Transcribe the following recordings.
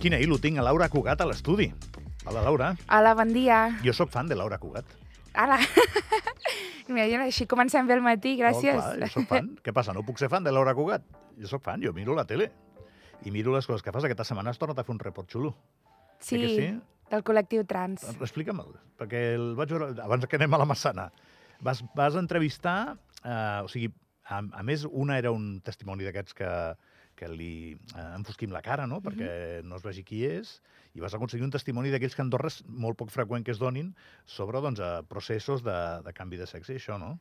Quina il·lo tinc a Laura Cugat a l'estudi. Hola, Laura. Hola, bon dia. Jo sóc fan de Laura Cugat. Hola. Mira, així comencem bé el matí, gràcies. Oh, clar, jo sóc fan. Què passa, no puc ser fan de Laura Cugat? Jo sóc fan, jo miro la tele i miro les coses que fas. Aquesta setmana has tornat a fer un report xulo. sí, que sí? del col·lectiu trans. Explica'm-el, perquè el vaig veure abans que anem a la Massana. Vas, vas entrevistar, eh, o sigui, a, a més, una era un testimoni d'aquests que, que li eh, enfosquim la cara, no?, perquè no es vegi qui és, i vas aconseguir un testimoni d'aquells que a Andorra és molt poc freqüent que es donin sobre doncs, eh, processos de, de canvi de sexe i això, no?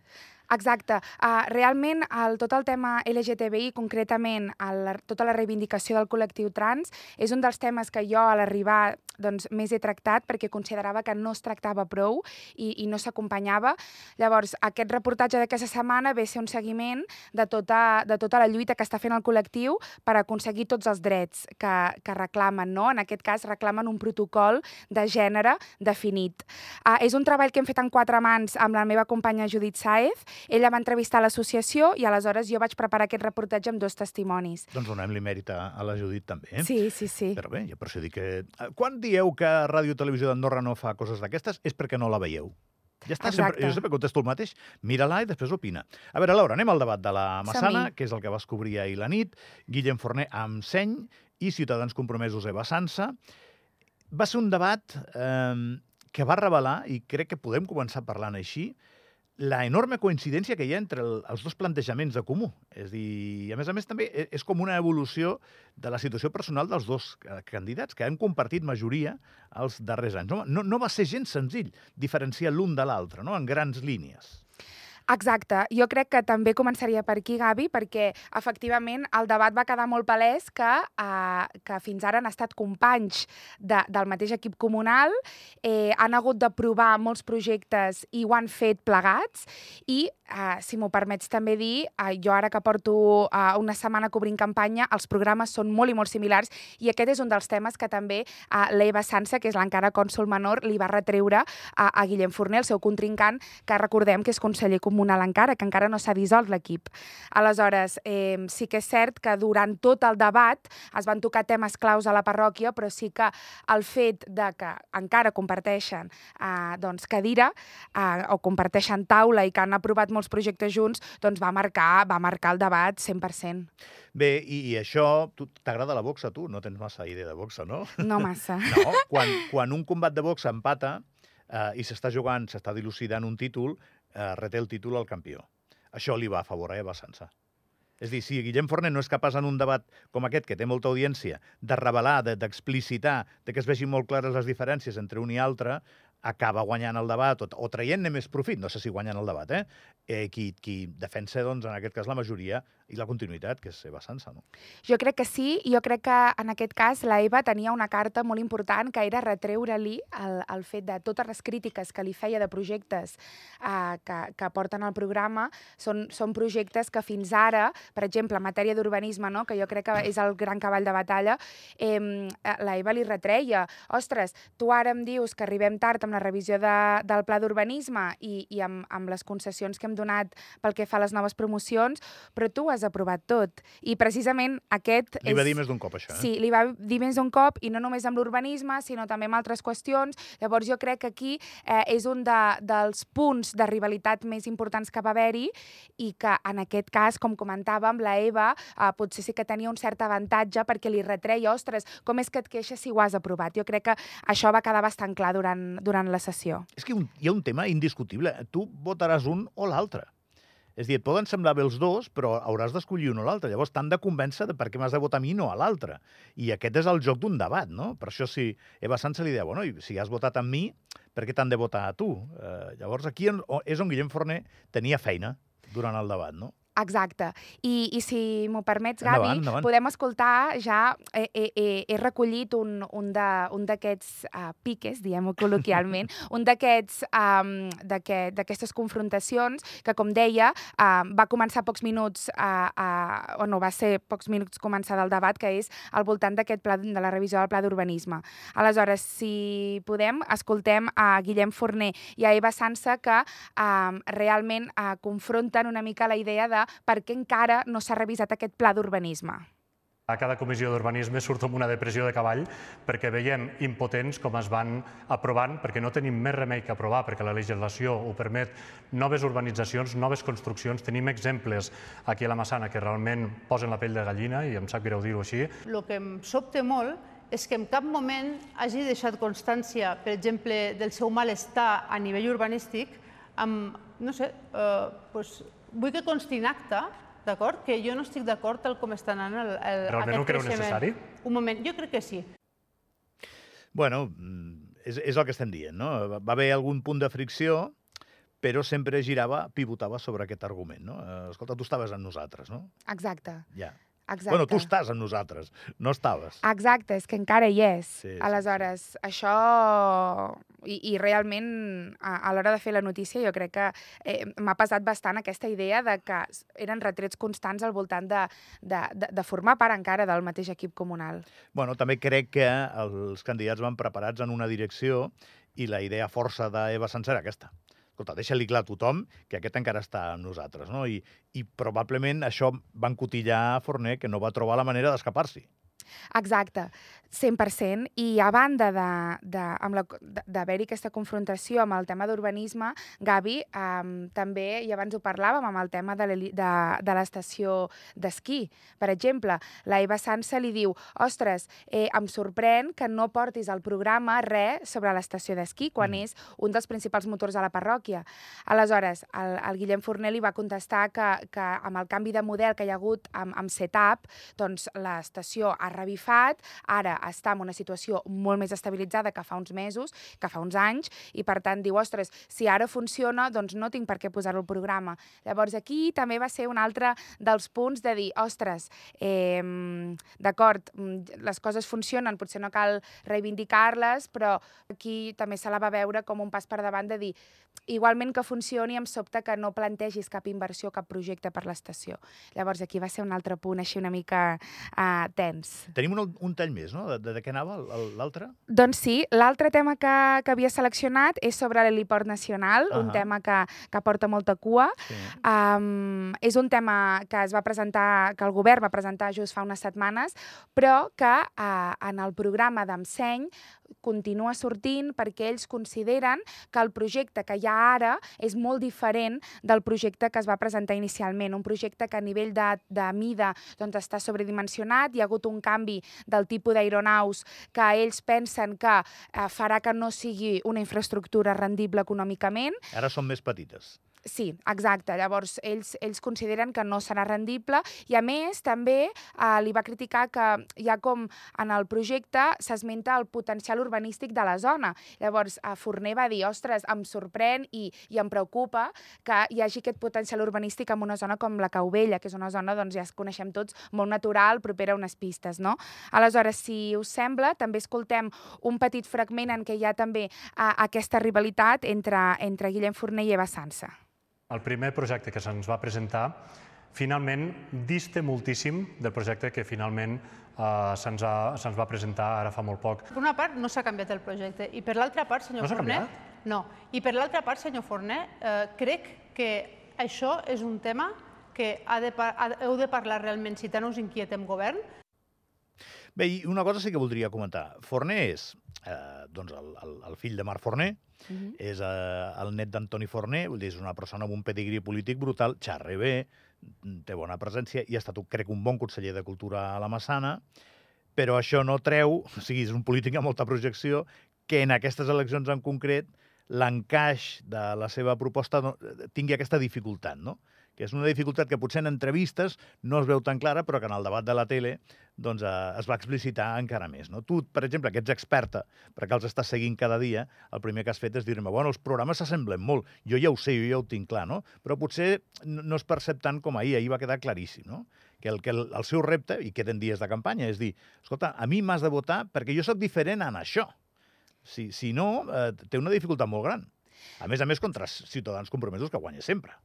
Exacte. Uh, realment, el, tot el tema LGTBI, concretament el, tota la reivindicació del col·lectiu trans, és un dels temes que jo a l'arribar doncs, més he tractat perquè considerava que no es tractava prou i, i no s'acompanyava. Llavors, aquest reportatge d'aquesta setmana ve ser un seguiment de tota, de tota la lluita que està fent el col·lectiu per aconseguir tots els drets que, que reclamen. No? En aquest cas, reclamen un protocol de gènere definit. Uh, és un treball que hem fet en quatre mans amb la meva companya Judit Saez, ella va entrevistar a l'associació i aleshores jo vaig preparar aquest reportatge amb dos testimonis. Doncs donem-li mèrit a, a la Judit també. Eh? Sí, sí, sí. Però bé, jo per això dic que... eh, Quan dieu que Ràdio Televisió d'Andorra no fa coses d'aquestes és perquè no la veieu. Ja està, sempre, jo sempre contesto el mateix. Mira-la i després opina. A veure, Laura, anem al debat de la Massana, que és el que vas cobrir ahir la nit, Guillem Forner amb seny i Ciutadans Compromesos Eva Sansa. Va ser un debat eh, que va revelar, i crec que podem començar parlant així, la enorme coincidència que hi ha entre el, els dos plantejaments de comú. És a dir, a més a més també e- és com una evolució de la situació personal dels dos eh, candidats, que han compartit majoria els darrers anys. No, no, no va ser gens senzill diferenciar l'un de l'altre, no? en grans línies. Exacte. Jo crec que també començaria per aquí, Gavi, perquè efectivament el debat va quedar molt palès que, uh, que fins ara han estat companys de, del mateix equip comunal, eh, han hagut de provar molts projectes i ho han fet plegats. I, uh, si m'ho permets també dir, uh, jo ara que porto uh, una setmana cobrint campanya, els programes són molt i molt similars i aquest és un dels temes que també uh, l'Eva Sansa, que és l'encara cònsol menor, li va retreure a, a Guillem Forner, el seu contrincant, que recordem que és conseller comunal encara, que encara no s'ha dissolt l'equip. Aleshores, eh, sí que és cert que durant tot el debat es van tocar temes claus a la parròquia, però sí que el fet de que encara comparteixen eh, doncs, cadira eh, o comparteixen taula i que han aprovat molts projectes junts, doncs va marcar, va marcar el debat 100%. Bé, i, i això, t'agrada la boxa, tu? No tens massa idea de boxa, no? No massa. No, quan, quan un combat de boxa empata eh, i s'està jugant, s'està dilucidant un títol, eh, reté el títol al campió. Això li va a favor a Eva Sansa. És dir, si Guillem Forner no és capaç en un debat com aquest, que té molta audiència, de revelar, de- d'explicitar, de, que es vegin molt clares les diferències entre un i altre, acaba guanyant el debat o, o traient-ne més profit, no sé si guanyant el debat, eh? eh qui, qui defensa, doncs, en aquest cas, la majoria i la continuïtat, que és Eva Sansa, no? Jo crec que sí, jo crec que en aquest cas la Eva tenia una carta molt important que era retreure-li el, el fet de totes les crítiques que li feia de projectes eh, que, que porten al programa, són, són projectes que fins ara, per exemple, en matèria d'urbanisme, no, que jo crec que és el gran cavall de batalla, eh, la Eva li retreia, ostres, tu ara em dius que arribem tard amb la revisió de, del pla d'urbanisme i, i amb, amb les concessions que hem donat pel que fa a les noves promocions, però tu ho has aprovat tot. I precisament aquest Li és... va dir més d'un cop, això, eh? Sí, li va dir més d'un cop, i no només amb l'urbanisme, sinó també amb altres qüestions. Llavors jo crec que aquí eh, és un de, dels punts de rivalitat més importants que va haver-hi i que en aquest cas, com comentàvem, la Eva eh, potser sí que tenia un cert avantatge perquè li retreia, ostres, com és que et queixes si ho has aprovat? Jo crec que això va quedar bastant clar durant, durant la sessió. És que un, hi ha un tema indiscutible. Tu votaràs un o l'altre. És a dir, et poden semblar bé els dos, però hauràs d'escollir un o l'altre. Llavors t'han de convèncer de per què m'has de votar a mi no a l'altre. I aquest és el joc d'un debat, no? Per això si Eva Sanz li deia, bueno, i si has votat amb mi, per què t'han de votar a tu? Eh, llavors aquí és on Guillem Forner tenia feina durant el debat, no? Exacte. I, i si m'ho permets, Endavant, Gavi, endavant. podem escoltar ja... He, he, he, he recollit un, un d'aquests uh, piques, diguem-ho col·loquialment, un d'aquests um, d'aquest- d'aquestes confrontacions que, com deia, uh, va començar pocs minuts, uh, uh, o no, va ser pocs minuts començar del debat, que és al voltant d'aquest pla, de la revisió del pla d'urbanisme. Aleshores, si podem, escoltem a Guillem Forner i a Eva Sansa que um, realment uh, confronten una mica la idea de per què encara no s'ha revisat aquest pla d'urbanisme. A cada comissió d'urbanisme surto amb una depressió de cavall perquè veiem impotents com es van aprovant, perquè no tenim més remei que aprovar, perquè la legislació ho permet, noves urbanitzacions, noves construccions. Tenim exemples aquí a la Massana que realment posen la pell de gallina, i em sap greu dir-ho així. El que em sobte molt és que en cap moment hagi deixat constància, per exemple, del seu malestar a nivell urbanístic, amb, no sé, eh, doncs, vull que consti en acte d'acord? Que jo no estic d'acord tal com està anant el, el, Realment aquest no creu necessari? Un moment, jo crec que sí. Bueno, mm, és, és el que estem dient, no? Va va haver algun punt de fricció, però sempre girava, pivotava sobre aquest argument, no? Eh, Escolta, tu estaves amb nosaltres, no? Exacte, Ja. Exacte. Bueno, tu estàs amb nosaltres, no estaves. Exacte, és que encara hi és. Sí, sí, Aleshores, això... I, i realment, a, a l'hora de fer la notícia, jo crec que eh, m'ha pesat bastant aquesta idea de que eren retrets constants al voltant de, de, de, de formar part encara del mateix equip comunal. Bueno, també crec que els candidats van preparats en una direcció i la idea força d'Eva Sancer era aquesta. Escolta, deixa-li clar a tothom que aquest encara està amb nosaltres, no? I, I probablement això va encotillar Forner, que no va trobar la manera d'escapar-s'hi. Exacte, 100%. I a banda d'haver-hi aquesta confrontació amb el tema d'urbanisme, Gavi, um, també, i abans ho parlàvem, amb el tema de l'heli- de, de l'estació d'esquí. Per exemple, la Eva Sansa li diu ostres, eh, em sorprèn que no portis al programa res sobre l'estació d'esquí, quan Mm. és un dels principals motors de la parròquia. Aleshores, el, el Guillem Forner li va contestar que, que amb el canvi de model que hi ha hagut amb, amb setup, doncs l'estació ha revifat, ara està en una situació molt més estabilitzada que fa uns mesos, que fa uns anys, i per tant diu, ostres, si ara funciona, doncs no tinc per què posar-ho programa. Llavors aquí també va ser un altre dels punts de dir, ostres, eh, d'acord, mm, les coses funcionen, potser no cal reivindicar-les, però aquí també se la va veure com un pas per davant de dir, igualment que funcioni, em sobta que no plantegis cap inversió, cap projecte per l'estació. Llavors aquí va ser un altre punt així una mica uh, tens. Tenim un, un tall més, no? De, de, què anava l'altre? Doncs sí, l'altre tema que, que havia seleccionat és sobre l'heliport nacional, un Ahà. tema que, que porta molta cua. Sí. Um, és un tema que es va presentar, que el govern va presentar just fa unes setmanes, però que uh, en el programa d'Emseny continua sortint perquè ells consideren que el projecte que hi ha ara és molt diferent del projecte que es va presentar inicialment, un projecte que a nivell de, de mida doncs, està sobredimensionat, hi ha hagut un canvi del tipus d'aeronaus que ells pensen que eh, farà que no sigui una infraestructura rendible econòmicament, Ara són més petites. Sí, exacte. Llavors, ells, ells consideren que no serà rendible i, a més, també eh, li va criticar que ha com en el projecte s'esmenta el potencial urbanístic de la zona. Llavors, eh, Forner va dir, ostres, em sorprèn i, i em preocupa que hi hagi aquest potencial urbanístic en una zona com la Cauvella, que és una zona, doncs, ja es coneixem tots, molt natural, propera a unes pistes, no? Aleshores, si us sembla, també escoltem un petit fragment en què hi ha també eh, aquesta rivalitat entre, entre Guillem Forner i Eva Sansa. El primer projecte que se'ns va presentar finalment dista moltíssim del projecte que finalment eh, se'ns va presentar ara fa molt poc. Per una part, no s'ha canviat el projecte. I per l'altra part, senyor No Forner... No. I per l'altra part, senyor Forner, eh, crec que això és un tema que ha de, heu de parlar realment si tant us inquieta en govern, Bé, i una cosa sí que voldria comentar. Forner és eh, doncs el, el, el fill de Marc Forner, Mm -hmm. és eh, el net d'Antoni Forner, vull dir, és una persona amb un pedigrí polític brutal, xarra bé, té bona presència i ha estat, crec, un bon conseller de Cultura a la Massana, però això no treu, o sigui, és un polític amb molta projecció, que en aquestes eleccions en concret l'encaix de la seva proposta no, tingui aquesta dificultat, no? Que és una dificultat que potser en entrevistes no es veu tan clara, però que en el debat de la tele doncs, eh, es va explicitar encara més. No? Tu, per exemple, que ets experta, perquè els estàs seguint cada dia, el primer que has fet és dir-me, bueno, els programes s'assemblen molt, jo ja ho sé, jo ja ho tinc clar, no? però potser no es percep tant com ahir, ahir va quedar claríssim, no? que el, que el, el seu repte, i queden dies de campanya, és dir, escolta, a mi m'has de votar perquè jo sóc diferent en això. Si, si no, eh, té una dificultat molt gran. A més a més, contra ciutadans compromesos que guanya sempre.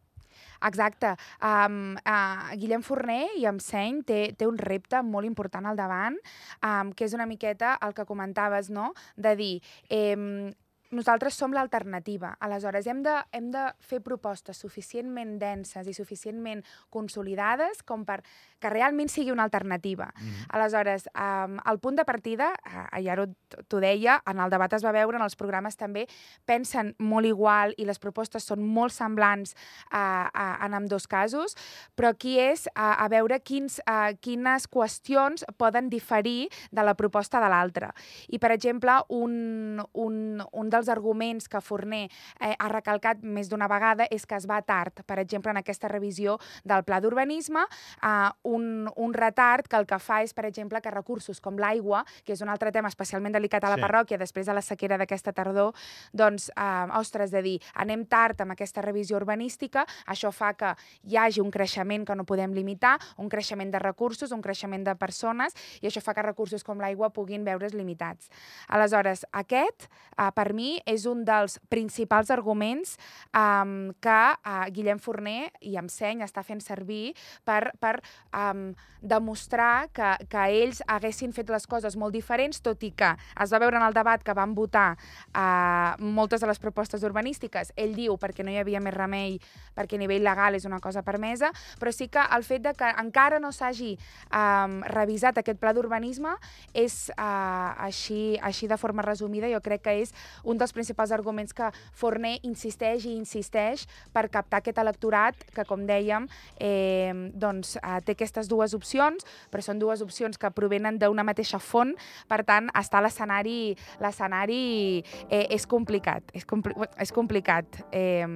Exacte. Um, uh, Guillem Forner i Emseny té, té un repte molt important al davant, um, que és una miqueta el que comentaves, no?, de dir... Eh, nosaltres som l'alternativa. Aleshores, hem de, hem de fer propostes suficientment denses i suficientment consolidades com per que realment sigui una alternativa. Mm -hmm. Aleshores, um, el punt de partida, uh, ja t'ho deia, en el debat es va veure, en els programes també, pensen molt igual i les propostes són molt semblants uh, uh, en amb dos casos, però aquí és uh, a veure quins, uh, quines qüestions poden diferir de la proposta de l'altra. I, per exemple, un, un, un dels arguments que Forner eh, ha recalcat més d'una vegada és que es va tard. Per exemple, en aquesta revisió del pla d'urbanisme, eh, un, un retard que el que fa és, per exemple, que recursos com l'aigua, que és un altre tema especialment delicat a la sí. parròquia després de la sequera d'aquesta tardor, doncs, eh, ostres, de dir, anem tard amb aquesta revisió urbanística, això fa que hi hagi un creixement que no podem limitar, un creixement de recursos, un creixement de persones, i això fa que recursos com l'aigua puguin veure's limitats. Aleshores, aquest, eh, per mi, és un dels principals arguments eh, que eh, Guillem Forner i amb seny està fent servir per, per eh, demostrar que, que ells haguessin fet les coses molt diferents, tot i que es va veure en el debat que van votar eh, moltes de les propostes urbanístiques. Ell diu perquè no hi havia més remei, perquè a nivell legal és una cosa permesa, però sí que el fet de que encara no s'hagi eh, revisat aquest pla d'urbanisme és eh, així, així de forma resumida, jo crec que és un dels principals arguments que Forner insisteix i insisteix per captar aquest electorat que, com dèiem, eh, doncs, eh, té aquestes dues opcions, però són dues opcions que provenen d'una mateixa font, per tant, està l'escenari l'escenari eh, és complicat, és, compli és complicat. Eh,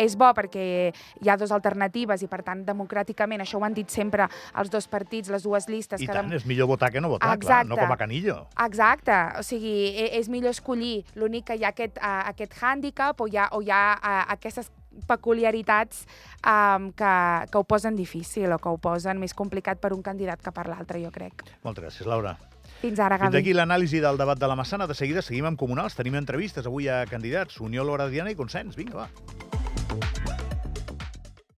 és bo perquè hi ha dues alternatives i, per tant, democràticament, això ho han dit sempre els dos partits, les dues llistes... I que tant, és millor votar que no votar, Exacte. clar, no com a Canillo. Exacte, o sigui, e, és millor escollir l'únic que hi ha aquest, uh, aquest hàndicap o hi ha, o hi ha uh, aquestes peculiaritats um, que, que ho posen difícil o que ho posen més complicat per un candidat que per l'altre, jo crec. Moltes gràcies, Laura. Fins ara, Gavi. Fins aquí l'anàlisi del debat de la Massana. De seguida seguim amb comunals. Tenim entrevistes avui a candidats. Unió, l'Hora Diana i Consens. Vinga, va.